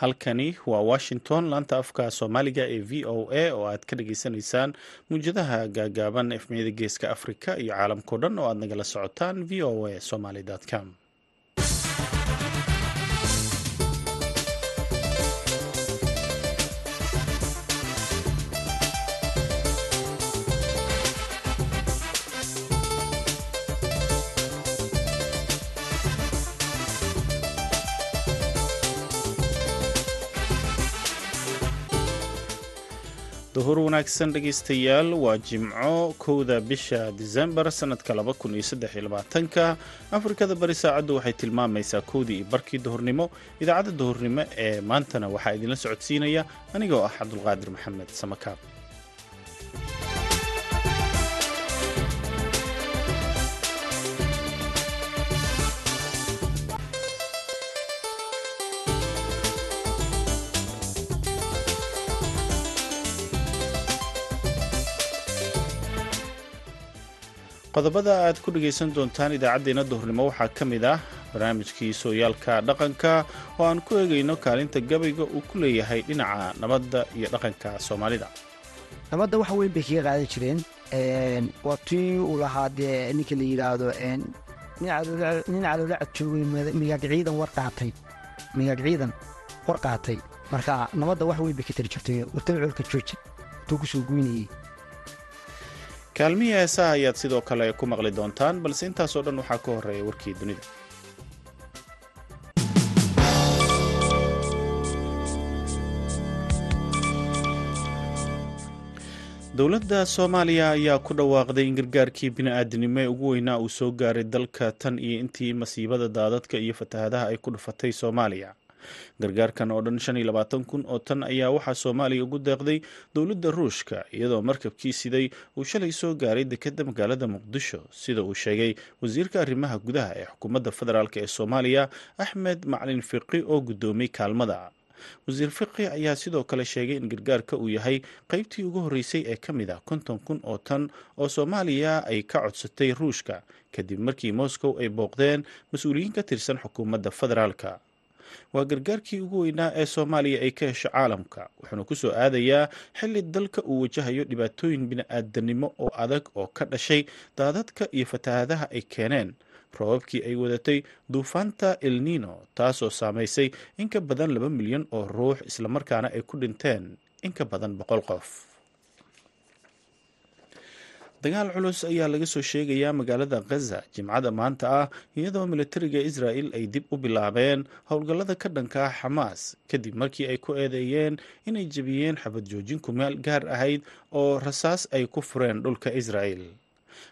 halkani waa washington laanta afka soomaaliga ee v o a oo aad ka dhageysanaysaan muwjadaha gaagaaban efmiyada geeska afrika iyo caalamkao dhan oo aad nagala socotaan v o a somaly com duhur wanaagsan dhegaystayaal waa jimco kowda bisha disembar sanadka ka afrikada bari saacaddu waxay tilmaamaysaa kowdii iyo barkii duhurnimo idaacadda duhurnimo ee maantana waxaa idinla socodsiinaya anigoo ah cabdulqaadir maxamed samakaab qodobada aad ku dhegaysan doontaan idaacaddeenna duhurnimo waxaa ka mid ah barnaamijkii sooyaalka dhaqanka oo aan ku eegayno kaalinta gabayga uu ku leeyahay dhinaca nabadda iyo dhaqanka soomaalida. Nabadda wax weyn bay kaga qaadan jireen waa tii uu lahaa dee ninka la yidhaahdo nin caloolacad joogay migaag ciidan war qaatay migaag ciidan war qaatay. Marka nabadda wax weyn bay ka tari jirtay wartaba colka jooji intuu ku soo guynayey kaalmihii heesaha ayaad sidoo kale ku maqli doontaan balse intaasoo dhan waxaa ka horreeya warkii dunida. Dowladda soomaaliya ayaa ku dhawaaqday in gargaarkii bini-aadinimo ee ugu weynaa uu soo gaaray dalka tan iyo intii masiibada daadadka iyo fatahadaha ay ku dhufatay soomaaliya gargaarkan oo dhan shan iyo labaatan kun oo tan ayaa waxaa soomaaliya ugu deeqday dowladda ruushka iyadoo markabkii siday uu shalay soo gaaray dekedda magaalada muqdisho sida uu sheegay wasiirka arrimaha gudaha ee xukuumadda federaalk ee soomaaliya axmed macalin fiqi oo guddoomiyey kaalmada. Wasiir fiqi ayaa sidoo kale sheegay in gargaarka uu yahay qeybtii ugu horreysay ee ka mid ah konton kun oo tan oo soomaaliya ay ka codsatay ruushka kadib markii moscow ay booqdeen mas'uuliyiin ka tirsan xukuumadda federaalka waa gargaarkii ugu weynaa ee soomaaliya ay ka hesho caalamka wuxuuna ku soo aadayaa xilli dalka uu wajahayo dhibaatooyin bini-aadanimo oo adag oo ka dhashay daadadka iyo fatahadaha ay keeneen. Roobabkii ay wadatay duufaanta elnino taasoo saamaysay in ka badan laba milyan oo ruux islamarkaana ay ku dhinteen in ka badan boqol qof dagaal culus ayaa laga soo sheegayaa magaalada khaza jimcada maanta ah iyadoo militariga israa'el ay dib u bilaabeen howlgallada ka dhanka ah xamaas kadib markii ay ku eedeeyeen inay jebiyeen xabad joojin kumaal gaar ahayd oo rasaas ay ku fureen dhulka israa'el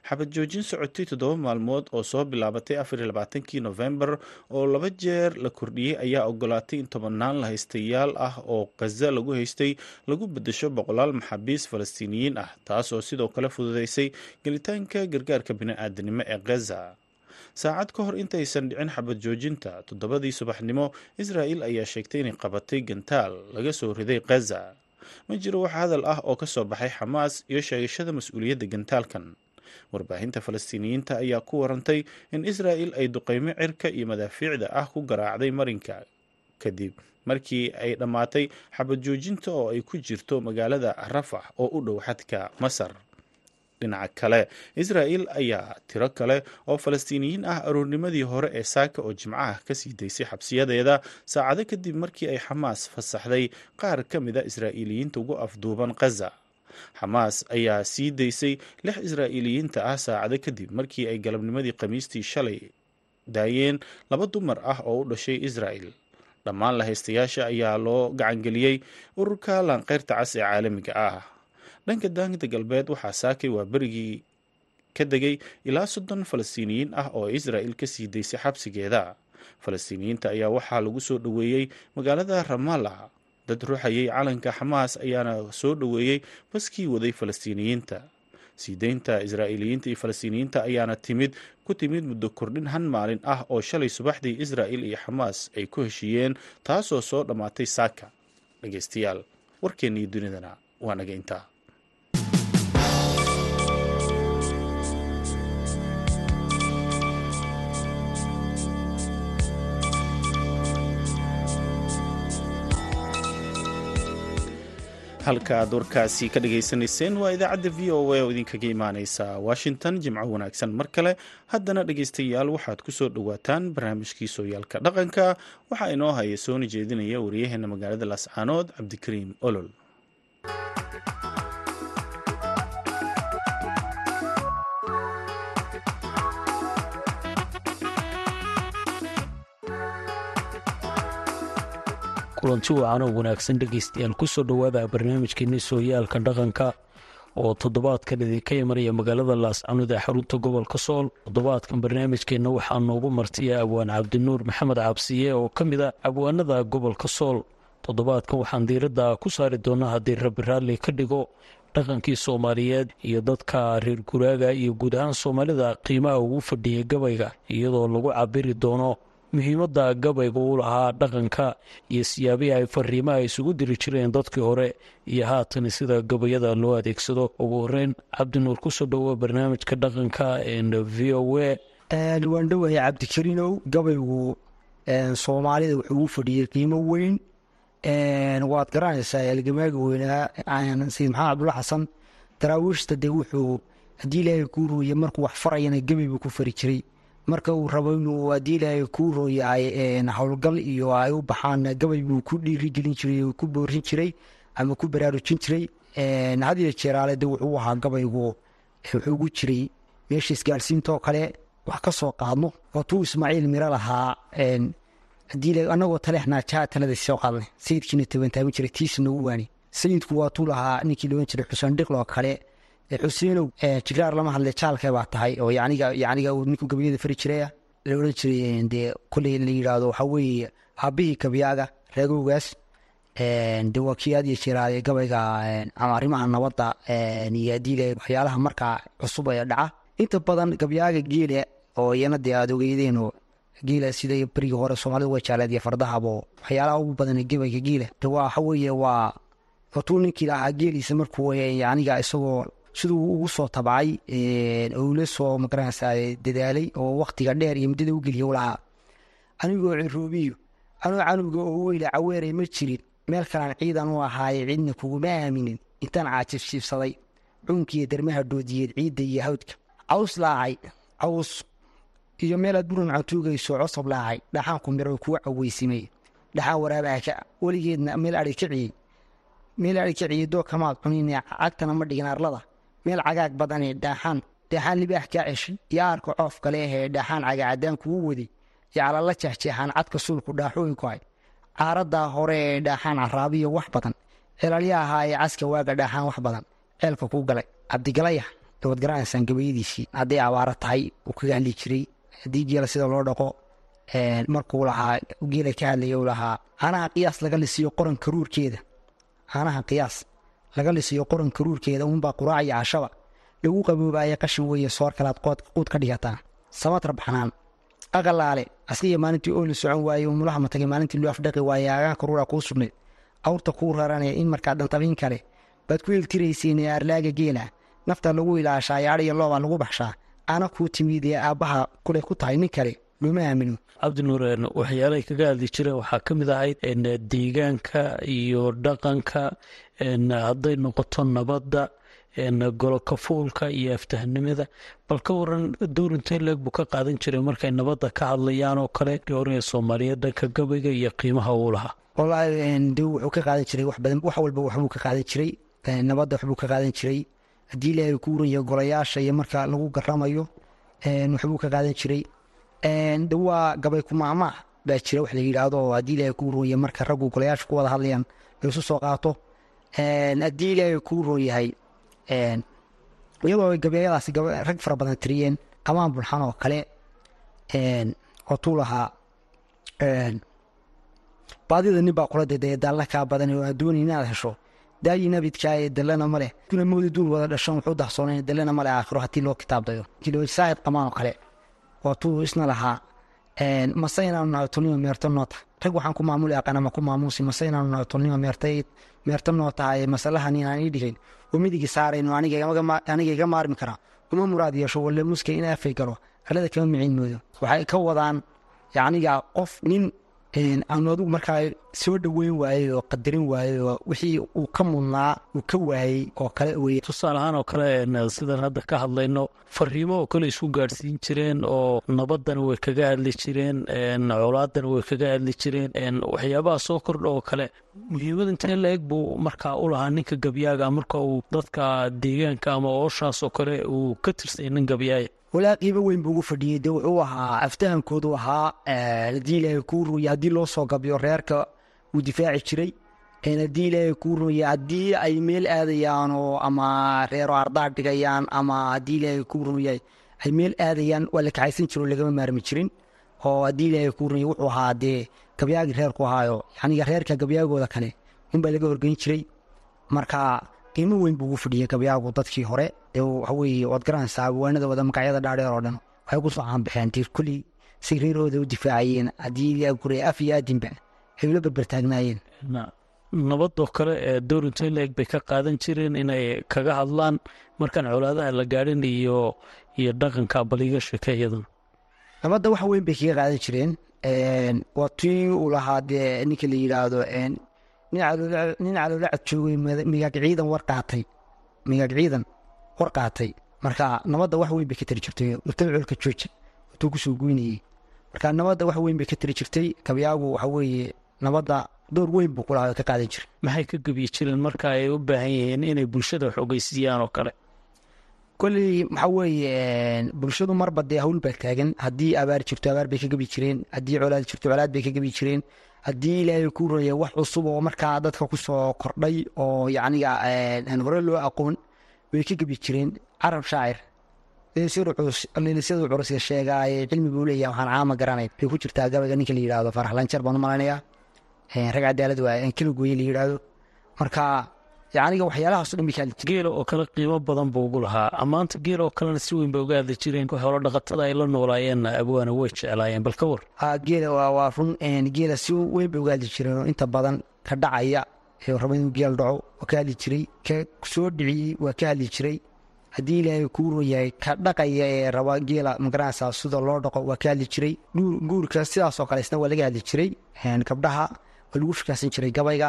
xabad joojin socotay toddoba maalmood oo soo bilaabatay afar iyo labaatankii nofembar oo laba jeer la kordhiyey ayaa ogolaatay in tobannaan la haystayaal ah oo khaza lagu haystay lagu bedesho boqolaal maxaabiis falastiiniyiin ah taas oo sidoo kale fududeysay gelitaanka gargaarka bini-aadanimo ee khaza saacad ka hor intaysan dhicin xabad joojinta toddobadii subaxnimo israa'el ayaa sheegtay inay qabatay gantaal laga soo riday khaza ma jiro wax hadal ah oo ka soo baxay xamaas iyo sheegashada mas'uuliyadda gantaalkan warbaahinta falastiiniyiinta ayaa ku warantay in israa'el ay duqeymo cirka iyo madaafiicda ah ku garaacday marinka kadib markii ay dhammaatay xabad joojinta oo ay ku jirto magaalada rafax oo u dhow xadka masar. Dhinaca kale israa'el ayaa tiro kale oo falastiiniyiin ah aroornimadii hore ee saaka oo jimcaha ka sii daysay xabsiyadeeda saacado kadib markii ay xamaas fasaxday qaar ka mida israa'iiliyiinta ugu afduuban khaza xamaas ayaa sii daysay lix israa'iiliyiinta ah saacado kadib markii ay galabnimadii khamiistii shalay daayeen laba dumar ah oo u dhashay israa'el dhammaan lahaystayaasha ayaa loo gacangeliyey ururka laanqeyrta cas ee caalamiga ah. Dhanka daangida galbeed waxaa saakay waa berigii ka degay ilaa soddon falastiiniyiin ah oo israa'el ka sii daysay xabsigeeda. Falastiiniyiinta ayaa waxaa lagu soo dhoweeyey magaalada ramallah dad ruuxayay calanka xamaas ayaana soo dhoweeyey baskii waday falastiiniyiinta. Sii deynta israa'iiliyiinta iyo falastiiniyiinta ayaana timid ku timid muddo kordhin han maalin ah oo shalay subaxdii israa'el iyo xamaas ay ku heshiiyeen taasoo soo dhammaatay saaka. Dhegeystayaal warkeennii dunidana waa naga intaa halka aad warkaasi ka dhagaysanayseen waa idaacadda v o a oo idinkaga imaaneysa washington jimco wanaagsan. Mar kale haddana dhegaystayaal waxaad ku soo dhowaataan barnaamijkii sooyaalka dhaqanka. Waxaa inoo haya soona jeedinaya wariyaheena magaalada laascaanood cabdikariim olol kulanti wacan oo wanaagsan dhegaystayaal ku soo dhowaada barnaamijkeeni sooyaalka dhaqanka oo toddobaadkan idinka imanaya magaalada laascanood ee xarunta gobolka sool toddobaadkan barnaamijkeenna waxaa noogu martiya abwaan cabdinuur maxamed cabsiye oo ka mid a abwaanada gobolka sool. Toddobaadkan waxaan diiradda ku saari doonaa haddii rabbi raalli ka dhigo dhaqankii soomaaliyeed iyo dadka reer guraaga iyo guud ahaan soomaalida qiimaha ugu fadhiyay gabayga iyadoo lagu cabiri doono muhiimadda gabayga u lahaa dhaqanka iyo siyaabihii ay fariimaha isugu diri jireen dadkii hore iyo haatan sida gabayada loo adeegsado. Ugu horeyn cabdinuur ku soo dhowo barnaamijka dhaqanka v o a. Waan dhowahay cabdikariinow gabaygu soomaalida wuxuu u fadhiyey qiimo weyn. Waad garanaysaa algamaaga weynaa sayid maxamed cabdulla xasan daraawiishta dee wuxuu haddii ilaahay kuu rooye markuu wax farayana gabay buu ku fari jiray marka uu rabo inuu haddii ilaahay kuu rooyaay howlgal iyo ay u baxaan gabay buu ku dhiirigelin jiray ku boorin jiray ama ku baraarujin jiray. Hadiyo jeeraale de wuxuu ahaa gabaygu wuxuu ugu jiray meesha isgaarsiintaoo kale. Wax ka soo qaadno waatuu ismaaciil miro lahaa anagoo taleexnaa jaa soo qaadnay sayidkiina tabantaaban jiray tiisa noogu waani. Sayidku waatuu lahaa ninkii loodhan jiray xuseen dhiqloo kale xuseenow jigraar lama hadle jaalkee baa tahay? Oo yaniga ninkuu gabayada fari jiraya la odhan jiray dee koley la yidhaahdo waxaa weeye aabihii kabiyaaga reegowgaas de waa kii gabayga ama arrimaha nabadda iyo waxyaalaha markaa cusub ee dhaca. Inta badan gabyaaga geele oo iyana dee aad ogeydeenoo geela sida berigii hore soomaalida way jecleed iyo fardahabo waxyaalaha ugu badan gabayga geela de waa waxa weeye waa watuu ninkii lahaa geeliisa markuu aniga isagoo siduu ugu soo tabcay ula soo ma garanaysaa dadaalay oo waktiga dheer iyo muddada u geliya u anigoo ciroobiyo anoo canuga oo weyla caweeray ma jirin. Meel kalaan ciidan u ahaaye cidna kuguma aaminin. Intaan caajibsiibsaday cuunkiiyo darmaha doodiyeed ciidda iyo hawdka. Caws laacay caws. Iyo meelaad buran cantuugayso cosob laacay dhaxaanku miro kuwa caweysimay dhaxaan waraabaha ka weligeedna meel ai kaciyey meel ai kaciyey doo kamaad cunin cagtana ma dhigin arlada meel cagaag badanee dhaaxaan dhaaxaan libaax kaa ceshay iyo aarka coof kale ahee dhaaxaan cagaacadaan kugu waday iyo calala cadka suulku dhaaxooyinku hay. Caaradaa hore ee dhaaxaan caraabiyo wax badan. Celalya ahaa ee caska waaga dhaaxaan wax badan. Ceelka kuu galay. Cabdigalaya waad garanaysaan gabayadiisii hadday abaaro tahay uu kaga hadli jiray. Haddii geela sida loo dhaqo markuu lahaa geela ka hadlaya u lahaa. Caanaha qiyaas laga lisiyo qoran karuurkeeda caanaha qiyaas laga lisiyo qoran karuurkeeda unbaa quraac iyo cashaba. Lagu qaboobaaye qashin weeye soor kalaad quud ka dhigataa samatra baxnaan aqalaale askiya maalintii oo la socon waaye umulaha matagay maalintii loo afdhaqi waaye agaan karuura kuu sugnayd. Awrta kuu raranaya in markaa dhantabin kale baad ku iltirayseen ee arlaaga geela. Nafta lagu ilaashaa yaadhiyo loobaa lagu baxshaa. Ana kuu timid ee aabbaha kule ku tahay nin kale looma aamino. Cabdinuur waxyaalahay kaga hadli jireen waxaa ka mid ahayd deegaanka iyo dhaqanka hadday noqoto nabadda golokafuulka iyo aftahnimada bal ka waran dowrintee leeg buu ka qaadan jiray markay nabadda ka hadlayaan oo kale hore soomaaliyeed dhanka gabayga iyo qiimaha uu lahaa wallaahi de wuxuu ka qaadan jiray wax wax walba waxbuu ka qaadan jiray. Nabadda waxbuu ka qaadan jiray. Haddii ilaahay ku uranya golayaasha iyo marka lagu garamayo waxbuu ka qaadan jiray. De waa gabay kumaamaah baa jira wax la yidhaahdo. Haddii ilaahay ku uranya marka raggu golayaasha ku wada hadlayaan laisu soo qaato haddii ilaahay ku uron yahay iyadoo gabayadaasi rag fara badan tiriyeen qamaan bulxan oo kale otuu lahaa baadida nin baa kula daydaye daalla kaa badan oo adooni inaad hesho daayi nabidkaa ee dallana ma leh mawdi duul wada dhashan wuxuu dahsooneen dallana ma aakhiro haddii loo kitaabdayo saa'id qamaan oo kale waatuu isna lahaa mase inaanu nahay tolnima meerto noo tahay rag waxaan ku maamuli aqana ma ku maamuusi mase inaanu nahay tolnima meertay meerto noo tahay masalahan inaan ii dhigayn oo midigi saarayno aniga iga maarmi karaa uma muraad yeesho walle muska in afay galo. Arlada kama micin moodo. Waxay ka wadaan yacniga qof nin aanu adigu markaa soo dhoweyn waayey oo qadarin waayey oo wixii uu ka mudnaa uu ka waayey oo kale weye tusaale ahaan oo kale sidaan hadda ka hadlayno fariimo oo kale isku gaadhsiin jireen oo nabaddana way kaga hadli jireen colaadana way kaga hadli jireen waxyaabaha soo kordha oo kale. Muhiimad intee la-eg buu markaa u lahaa ninka gabyaaga marka uu dadka deegaanka ama ooshaas oo kale uu ka tirsay nin gabyaaya walaa qiimo weyn buu ugu fadhiyey dee wuxuu ahaa aftahankoodu ahaa haddii ilaahay kuu ruya haddii loo soo gabyo reerka wuu difaaci jiray haddii ilaahay kuu ruya haddii ay meel aadayaanoo ama reero ardaar dhigayaan ama haddii ilaahay kuu ruya ay meel aadayaan waa la kaxaysan jiro lagama maarmi jirin. Oo haddii ilaahay kuu ruya wuxuu ahaa dee gabyaagii reerku ahaayo yaniga reerka gabyaagooda kale unbaa laga horgeyn jiray. Marka qiimo weyn buu ugu fadhiyey gabyaagu dadkii hore ee waxaweye waad garanaysaa awaanada wada magacyada dhaadheer oo dhan. Waxay ku soo caanbaxeen tir kulli si reerahooda u difaacayeen haddii gure af iyo aadinba ula berbertaagnaayeen nabadoo kale ee dowrinto leeg bay ka qaadan jireen inay kaga hadlaan markaan colaadaha la gaadhin iyo iyo dhaqanka baliga sheekeeyadan nabadda wax weyn bay kaga qaadan jireen waa tii uu lahaa dee ninka la yidhaahdo nin caloolacad joogay migaag ciidan war qaatay. Migaag ciidan war qaatay. Marka nabadda wax weyn bay ka tari jirtay. Mutacolka jooja intuu ku soo goynayey marka nabadda wax weyn bay ka tari jirtay. Gabyaagu waxa weeye nabadda door weyn buu kulahaa ka qaadan jiray. Maxay ka gebyi jireen marka ay u baahan yihiin inay bulshada xogeysiiyaan oo kale? Kolley waxaa weeye bulshadu marba dee hawl baa taagan. Haddii abaar jirto abaar bay ka gebi jireen. Haddii colaad jirto colaad bay ka gebi jireen haddii ilaahay ku raya wax cusub oo markaa dadka ku soo kordhay oo yacniga aan hore loo aqoon way ka gebi jireen carab shaacir. Liilisyadu curusga sheegaaye cilmi buu leeyahay waxaan caama garanay bay ku jirtaa gabayga ninka la yidhaahdo farax lanjar baan u malaynayaa rag cadaalad waay aan kala gooye la yidhaahdo. Marka yacniga waxyaalahaas geela oo kale qiimo badan buu ugu lahaa. Ammaanta geela oo kalena si weyn bay uga hadli jireen xoolo dhaqatada ay la noolaayeen abwaana way jeclaayeen. Bal ka war geela waa run geela si weyn bay uga hadli jireen oo inta badan ka dhacaya raba inuu geel dhaco waa ka hadli jiray ka soo dhiciyey waa ka hadli jiray. Haddii ilaahay kuu royahay ka dhaqaya ee raba geela ma garanaysaa sida loo dhaqo waa ka hadli jiray. Guurka sidaasoo kale isna waa laga hadli jiray. Gabdhaha waa lagu shukaasan jiray gabayga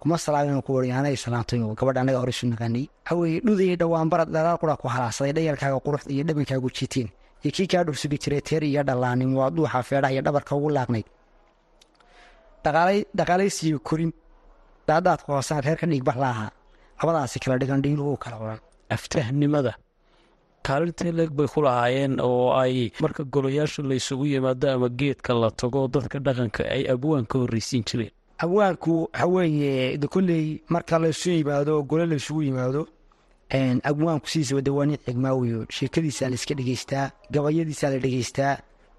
kuma salaamin ku wari anay gabadha anaga hore isu naqaanay. Haweye dhudayay dhowaan barad dhalaal ku halaasaday dhayalkaaga quruxda iyo dhabankaagu jiiteen iyo kii kaa iyo dhallaanin waa dhuuxa feedhaha iyo dhabarka ugu laaqnayd dhaqaalaysiyo korin. Daadaadka hoosaan reer ka dhigbax laahaa labadaasi kala dhigan dhiiluhu kala oran aftahnimada kaalintee leeg bay ku lahaayeen oo ay marka golayaasha la isugu yimaado ama geedka la tago dadka dhaqanka ay abwaan ka horreysiin jireen abwaanku waxa weeye de kolley marka laysu yimaado gole laysugu yimaado abwaanku sidiisa wada waa nin xigmaawiyo sheekadiisaa la iska dhegeystaa gabayadiisaa la dhegeystaa.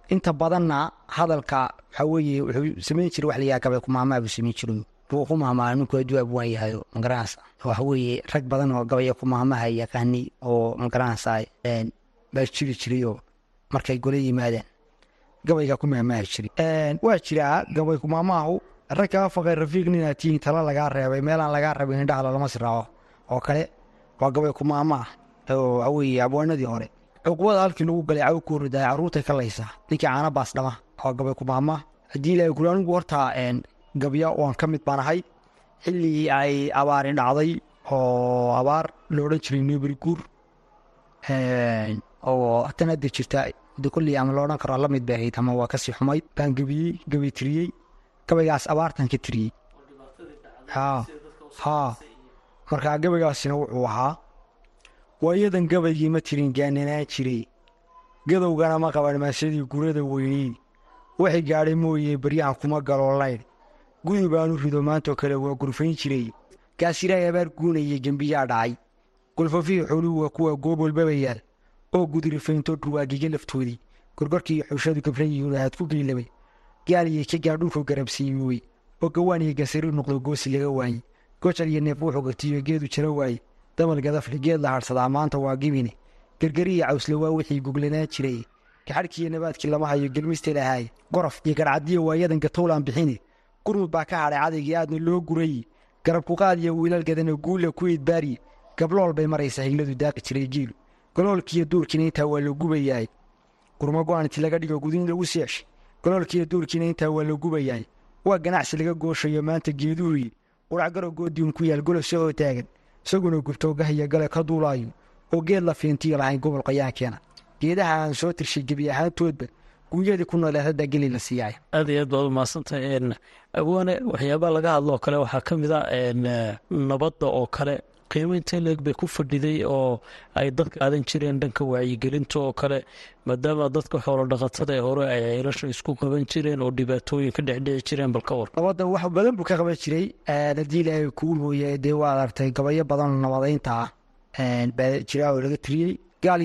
Inta badanna hadalka waxa weeye wuxuu samayn jiray wax layaha gabay kumaamaa buu samayn jiray. Buu ku maamaa ninku hadduu abwaan yahayo magaranaysa waxa weeye rag badan oo gabaya kumaamaha yaqaani oo magaranaysa baa jiri jirayoo markay gole yimaadeen. Gabayga ku maamaha jiray waa jiraa gabay kumaamahu ragkaa faqay rafiiq ninaa tihiin tala lagaa reebay meelaan lagaa rabin indhaha lalama siraaco oo kale waa gabay kumaama ah. Weeye abwaanadii hore. Cuqubada halkii lagu galay caw ku ridaay carruurtay ka laysaa ninkii caana baas dhama. Waa gabay kumaama haddii ilaahay kuli anigu horta gabya waan ka mid baan ahay xilligii ay abaari dhacday oo abaar la odhan jiray noberi guur. Oo hadda jirta de kolley ama la odhan karo la mid bay ahayd ama waa ka sii xumayd baan gebiyey tiriyey gabaygaas abaartan ka tiriyey haa markaa gabaygaasina wuxuu ahaa waayadan gabaygii ma tirin gaananaan jiray. Gadowgana ma qaban maasadii gurada weyney waxay gaadhay mooye baryahan kuma galoolayn. Gudi baanu rido maantoo kale waa gurfayn jiray. Gaasiraay abaar guunayay gembiyaa dhacay. Golfafihii xooluhu waa kuwa goob walbaba oo gudirifaynto dhurwaagiga laftoodii gorgorkii xushadu gabran yihiin aad ku geylabay gaaliyay ka gaar dhulku garabsiiyey oo gawaan iyo gasari noqdo goosi laga waayey. Gojar iyo neef wuxuu gatiyo geedu jaro waaye damal gadafle geed la harsadaa maanta waa gibine. Gergeriya cawsle waa wixii guglanaa jiray. Kaxadhkiiyo nabaadkii lama hayo gelmiste lahaay gorof iyo garcadiyo waayadan gatowlaan bixine gurmud baa ka hadhay cadaygii aadna loo guray. Garabku qaadiyo wiilal gadana guulla ku idbaari gablool bay maraysaa higladu daaqi jiray jiilu galoolkiiyo duurkiina intaa waa la gubayaay gurmo go'aanti laga dhigo gudin lagu seesh galoolkiiyo duurkiina intaa waa la gubayaay waa ganacsi laga gooshayo maanta geeduhuyi qurac garo goodiun ku yaal golo soo taagan. Isaguna gubtoogahiyo gale ka duulaayo. Oo geed la fiintiyo lahayn gobol qayaankeena geedaha aan soo tirshay gebi ahaantoodba guunyadii ku nooleed haddaa geli la siiyaay aad iyo aad baad umahadsantahay awaane waxyaabaha laga hadlo kale waxaa ka mid a nabadda oo kale qiimo intee leeg bay ku fadhiday oo ay dadka aadan jireen dhanka wacyigelinta oo kale maadaama dadka xoolo dhaqatada ee hore ay ceelasha isku qaban jireen oo dhibaatooyin ka dhexdhici jireen bal ka war nabadda wax badan buu ka qaban jiray. Haddii ilaahay kuu mooye dee waad aragtay gabayo badan nabadeynta ah baa jira oo laga tiriyey. Gaal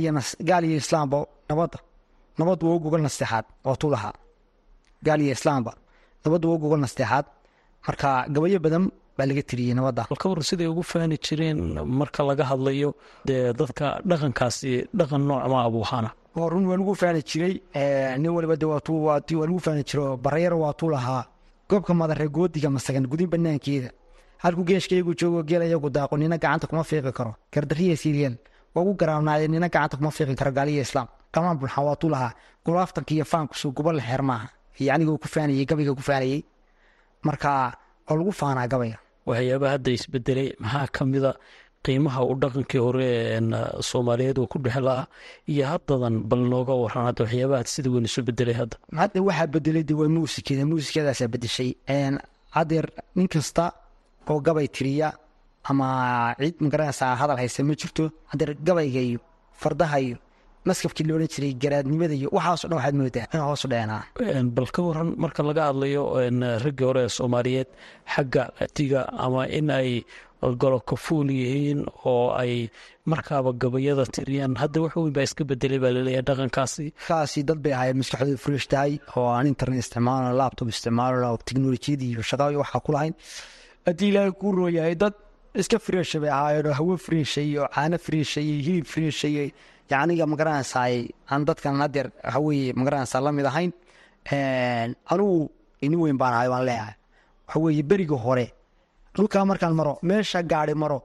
iyo islaamba nabadda nabaddu waa gogol nasteexaad tu lahaa gaal iyo islaamba nabaddu waa gogol nasteexaad marka gabayo badan baa laga tiriyey nabadda bal ka war siday ugu faani jireen marka laga hadlayo dee dadka dhaqankaasi dhaqan noocma abuuhaana oo run waa lagu faani jiray nin waliba de waa lagu faani jiro barayar waa tu lahaa. Goobka madare goodiga masagan gudin banaankeeda halkuu geeshkaygu joogo geel ayagu daaqo nina gacanta kuma fiiqi karo. Gardariya siryeel wagu garaabnaaye nina gacanta kuma fiiqi karo gaaliya islaam. Qamaan bulxan waa tu lahaa. Gulaaftanka iyo faankusu xeer maaha iyo anigoo ku faanayey gabayga ku faanayey marka oo lagu faanaa gabayga waxyaabaa hadda isbedelay maxaa ka mida qiimaha uu dhaqankii hore soomaaliyeed oo ku dhexlaa iyo haddadan bal nooga waran hadda waxyaabaha sida weyn isu bedelay hadda. Hadda waxaa bedelay de waa muusikada muusikadaasaa bedeshay. Hadeer nin kasta oo gabay tiriya ama cid ma garanaysaa hadal haysa ma jirto. Hadeer gabayga iyo fardaha iyo maskafkii la odhan jiray garaadnimada iyo waxaaso dhan waxaad moodaa in hoosu dheenaa bal ka waran marka laga hadlayo raggii hore ee soomaaliyeed xagga atiga ama in ay golokafuul yihiin oo ay markaaba gabayada tiriyaan hadda wax weyn baa iska bedelay baa la leeyahay dhaqankaasi. Kaasi dad bay ahaayeen maskaxdooda fresh tahay oo aan internet isticmaalo laptop isticmaalo oo teknolojiyadii iyo shaqada iyo waxaa ku lahayn. Haddii ilaahay kuu rooyahay dad iska freesha bay ahaayeen oo hawo freeshay iyo caano freeshay iyo hilib freeshay yacniga magaranaysaay aan dadkan hadeer waxaweye ma garanaysaa la ahayn. Anugu ini weyn baan ahay baan leeyahay. Waxaweye beriga hore dhulkaa markaan maro meesha gaari maro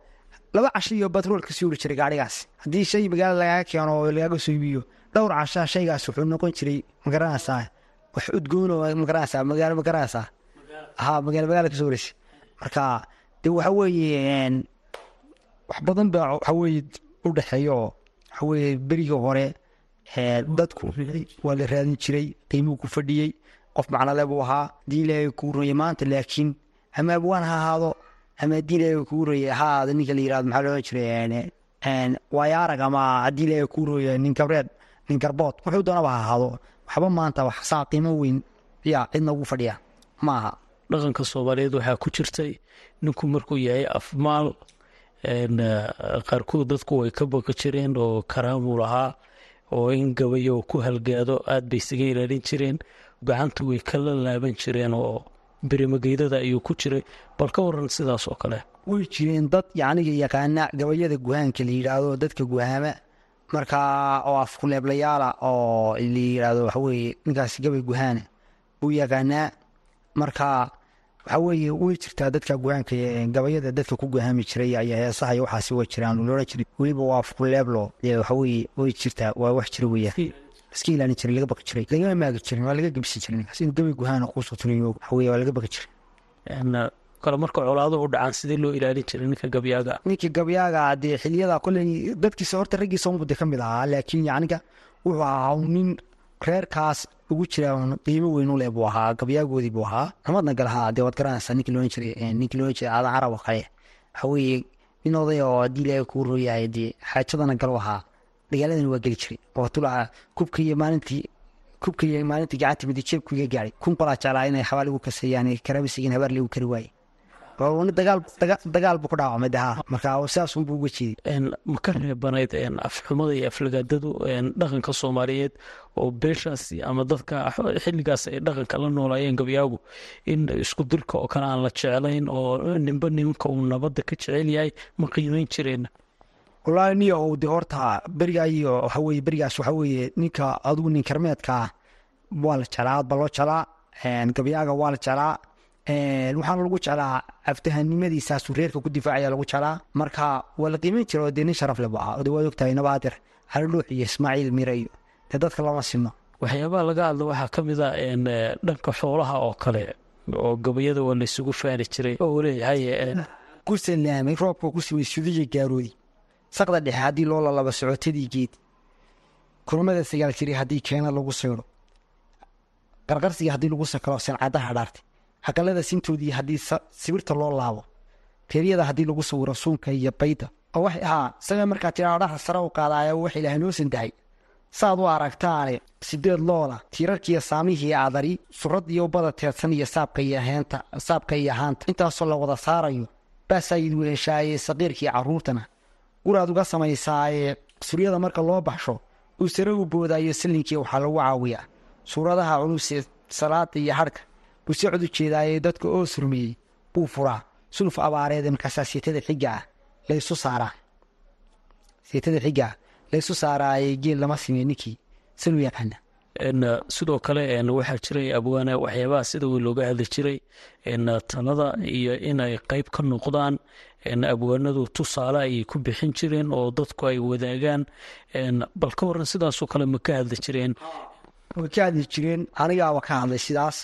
laba casho iyo batrool jiray gaarigaas haddii shay magaala lagaaga keeno oo lagaaga soo iibiyo dhowr cashaa shaygaas wuxuu noqon jiray ma garanaysaa wax udgoon oo magaalo ma garanaysaa ha magaalo magaala ka soo wareysa marka de waxa weeye wax badan baa waxaweye u dhexeeya oo waxaweye beriga hore dadku waa la raadin jiray qiimuu ku fadhiyey qof macnole buu ahaa haddii ilaahay kuu royay maanta laakiin ama abwaan ha ahaado ama haddii ilaahay kuu royay ha ahaado ninka la yiraahdo maxaa loohan jiray waayaarag ama haddii ilaahay kuu royay nin gabreed nin garbood wuxuu doonaba ha ahaado waxba maanta wax saa qiimo weyn yaa cidna ugu fadhiya ma aha dhaqanka soomaaliyeed waxaa ku jirtay ninku markuu yahay afmaal qaarkood dadku way ka baka jireen oo karaamuu lahaa oo in gabayo ku halgaado aad bay isaga ilaalin jireen gacanta way kala laaban jireen oo berimageydada ayuu ku jiray. Bal ka waran sidaas oo kale. Way jireen dad yacniga yaqaana gabayada guhaanka la yidhaahdo dadka guhaama. Markaa oo afkuleeblayaala oo la yidhaahdo waxaweye ninkaas gabay guhaana. Buu yaqaanaa marka waxaa weeye way jirtaa dadka guhaanka gabayada dadka ku guhaami jiray ayaa heesaha iyo waxaasi way jiraan. Loola jiray. Weliba waa afkuleeblo waxaweye way jirtaa waa wax jira weeyaan. Iska ilaalin jiray laga baqi jiray lagama maagi jirin waa laga gebsi ninkaas inuu gabay guhaana kuusoo turiyo waxaweye waa laga baqi jiray. Kale marka colaaduhu dhacaan sidee loo ilaalin jiray ninka gabyaaga ninkii gabyaaga dee xiliyada koley dadkiisa horta raggiisa umude ka mid ahaa laakiin yacniga wuxuu ahaa nin reerkaas ugu jira qiimo weyn u leh buu ahaa gabyaagoodii buu ahaa namadna galahaa dee waad garanaysaa ninkii loodhan jiray ninkii loodhan jiray aadan carab kale. Waxaweeye nin oday oo haddii ilaahay kuu rooyahay dee xaajadana galu ahaa dagaaladana waa geli jiray oo tulaha kubka iyo maalintii kubka iyo maalintii gacanta midi jeebku iga gaadhay kun qolaa jeclaa inay xabaal igu kaseeyaan karabisigin habaar ligu kari waaye dagaal buu ku dhaawacmay daha marka saasunbuu uga jeeday ma ka reebanayd afxumada iyo aflagaadadu dhaqanka soomaaliyeed oo beeshaasi ama dadka xilligaas ay dhaqanka la noolaayeen gabyaagu in isku dirka oo kale aan la jeclayn oo ninba ninka uu nabadda ka jecel yahay ma qiimeyn jireen. Wallaahi niya ou de horta berigaa iyo waxaweye berigaas waxa weeye ninka adugu nin karmeedka ah waa la jelaa aad ba loo jelaa gabyaaga waa la jelaa waxaana lagu jeclaa aftahanimadiisaasu reerka ku difaacaya lagu jelaa marka waa la qiimeyn jira oo dee nin sharaf leh bu ah de waad ogtahay nabaadir cali dhuux iyo ismaaciil mire iyo dee dadka lama sino. Waxyaabaha laga hadla waxaa ka mid a dhanka xoolaha oo kale oo gabayada waa laysugu faani jiray oo leeyahay ku salaamay roobka ku siway sudiya gaaroodi saqda dhexe haddii loo lalaba socotadii geed. Kulmada sagaal jiray haddii keena lagu saydo qarqarsiga haddii lagu sakalo sancadaha dhaartay haqalada sintoodii haddii sibirta loo laabo reeryada haddii lagu sawiro suunka iyo bayda oo waxay ahaa isaga markaa tiraadhaha sare u qaadaaya wax ilaahay noo sandahay saad u aragtaane sideed loola tiirarkiiyo saamihii aadari suradiyo bada teedsan iyo saabka iyo heenta saabka iyo haanta intaasoo la wada saarayo baasaayid weeshaaye saqiirkii carruurtana. Guraad uga samaysaaye suryada marka loo baxsho uu sare u boodaayo salinkii waxaa lagu caawiyaa. Suuradaha culusee salaada iyo hadhka buu si cod u jeedaaye dadka oo surmeeyey buu furaa. Suluf abaareede markaasaa seetada xiga ah laysu saaraa seetada xiga ah laysu saaraaye geel lama simey ninkii. Salu yaqaana. Sidoo kale waxaa jiray abwaana waxyaabaha sida weyn looga hadli jiray. Talada iyo inay qeyb ka noqdaan. Abwaanadu tusaale ayay ku bixin jireen oo dadku ay wadaagaan. Bal ka waran sidaasoo kale ma ka hadli jireen? Way ka hadli jireen? Anigaaba ka hadlay sidaas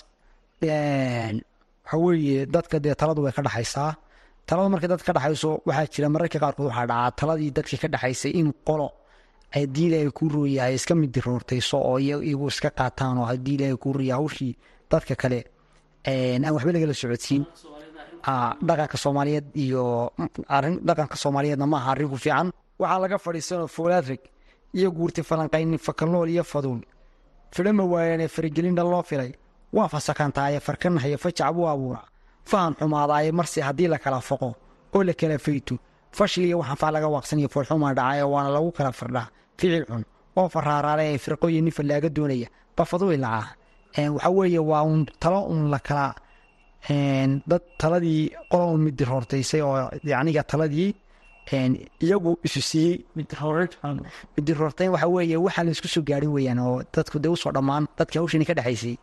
waxa weeye dadka dee taladu way ka dhexaysaa talada markay dadka ka dhexayso waxaa jira mararka qaarkood waxaa dhacaa taladii dadka ka dhexaysay in qolo haddii ilaahay kuu rooyahay iska midiroortayso oo iyagu iska qaataan oo haddii ilaahay kuu rooya hawshii dadka kale. Aan waxba lagala socodsiin. Dhaqanka soomaaliyeed iyo arrin dhaqanka soomaaliyeedna maaha arrin ku fiican. Waxaa laga fadhiisanoo foolaadreg iyo guurti falanqaynin fakalool iyo faduul fidhama waayane faragelin dhan loo filay waa fasakantaaye farkanahayo fajac buu abuuraa fahan xumaadaaye marse haddii la kala foqo oo la kala fayto. Fashil iyo waxaan faa laga waaqsaniyo foolxumaa dhacayo waana lagu kala fardhaa ficil xun oo faraaraale ee firqooyin nin fallaaga doonaya. Bafadu ilacaa waxaa weeye waa uun talo un la kala dad taladii qola un mid diroortaysay oo aniga taladii iyagu isu siiyey. Midiroortayn waxa weeye waxaan la isku soo gaarin weyaan oo dadku dee u soo dhammaan dadkii hawshani ka dhexaysay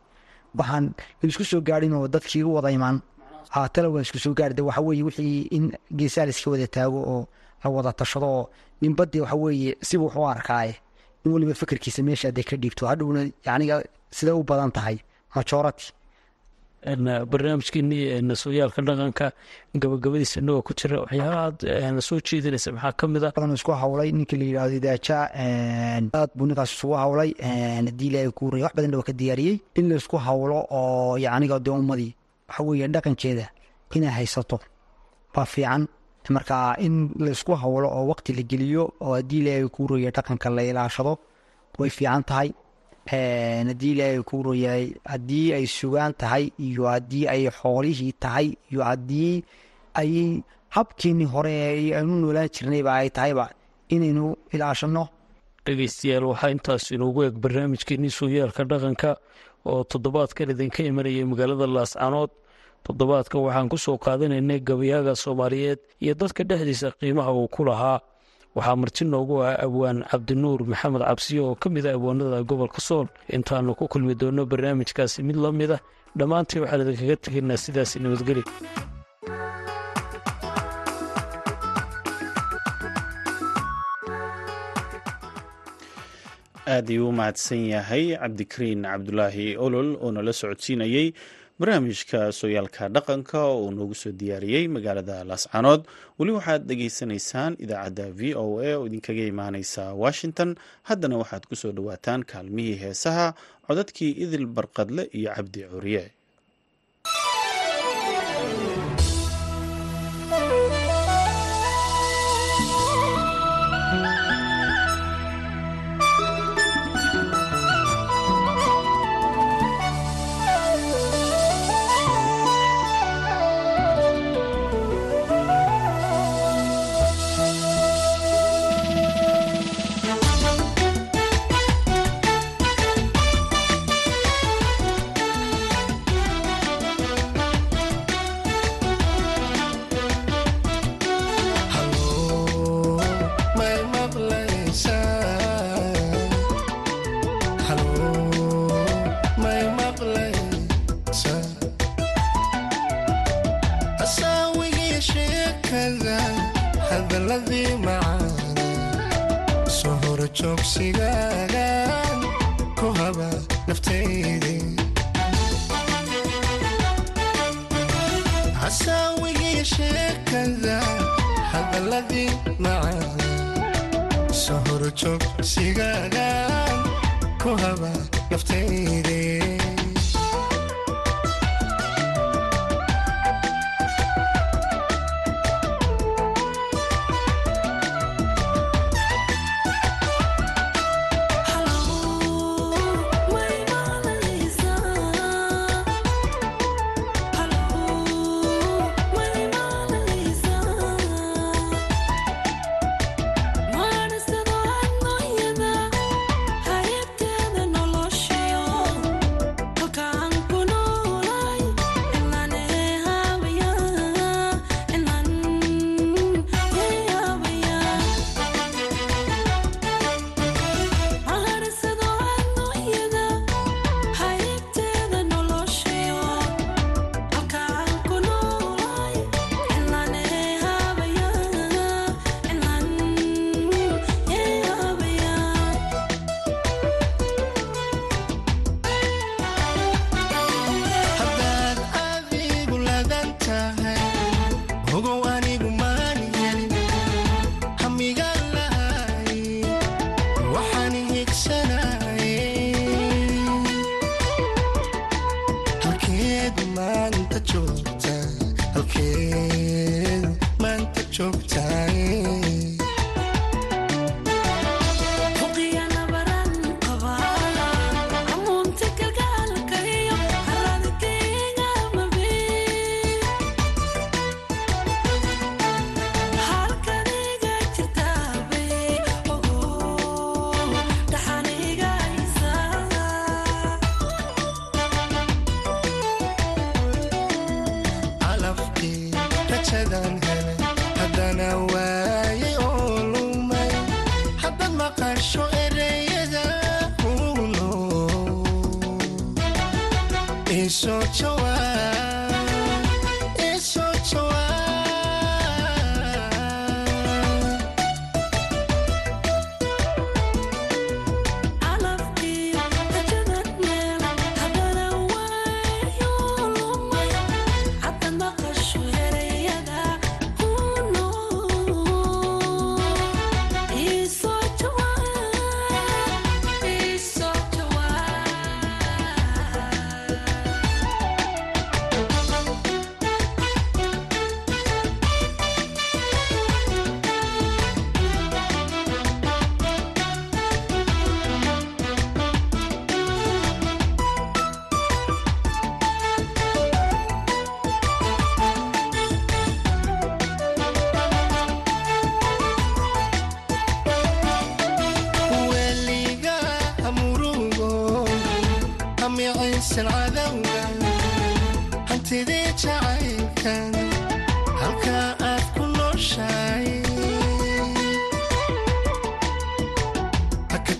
waxaan la isku soo gaarin oo dadkii u wada imaan. Tala waa isku soo gaari waxa weeye wixii in geesaa laiska wada taago oo la wada tashado oo ninbadii waxa weeye siba wax u arkaaye in weliba fikirkiisa meesha hadday ka dhiibto. Hadhowna yaniga siday u badan tahay majority barnaamijkeenii sooyaalka dhaqanka gabagabadiisa inagoo ku jira waxyaabaha soo jeedinaysa. Maxaa ka mid a badan isku hawlay ninka la yidhahdo daaja aad buu ninkaas isugu hawlay. Haddii ilaahay kuu raya wax badan waa ka diyaariyey. In la isku hawlo oo yaniga dee ummadii waxa weeye dhaqankeeda inay haysato baa fiican. Marka in laysku hawlo oo waqti la geliyo oo haddii ilaahay kuu raya dhaqanka la ilaashado way fiican tahay haddii ilaahay kuu royahay haddii ay sugaan tahay iyo haddii ay xoolihii tahay iyo haddii ay habkeenii hore aynu noolaan jirnayba ay tahayba inaynu ilaashano. Dhegeystayaal waxaa intaas inoogu eg barnaamijkeenii sooyaalka dhaqanka oo toddobaadkan idinka imanayay magaalada laascanood toddobaadkan waxaan ku soo qaadanaynay gabayaaga soomaaliyeed iyo dadka dhexdiisa qiimaha uu ku lahaa waxaa marti noogu ah abwaan cabdinuur maxamed cabsiyo oo ka mid ah abwaanada gobolka sool intaanu ku kulmi doonno barnaamijkaasi mid la mid ah. Dhammaantii waxaan idinkaga tegaynaa sidaas nabadgeli aad ayuu u mahadsan yahay cabdikariin cabdulaahi olol oo nala socodsiinayey barnaamijka sooyaalka dhaqanka oo noogu soo diyaariyey magaalada laascanood weli waxaad dhegaysanaysaan idaacadda v o a oo idinkaga imaaneysa washington. Haddana waxaad ku soo dhowaataan kaalmihii heesaha codadkii idil barqadle iyo cabdi curiye maanta joogtaa halkeed maanta joogtaa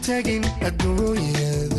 tagin adunyada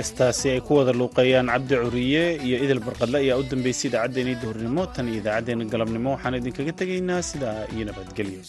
heestaasi ay ku wada luuqeeyaan cabdi curiye iyo idil barqadle ayaa u dambeysay idaacaddeenii duhurnimo tan iyo idaacaddeenii galabnimo. waxaan idinkaga tegaynaa sidaa iyo nabadgelyo.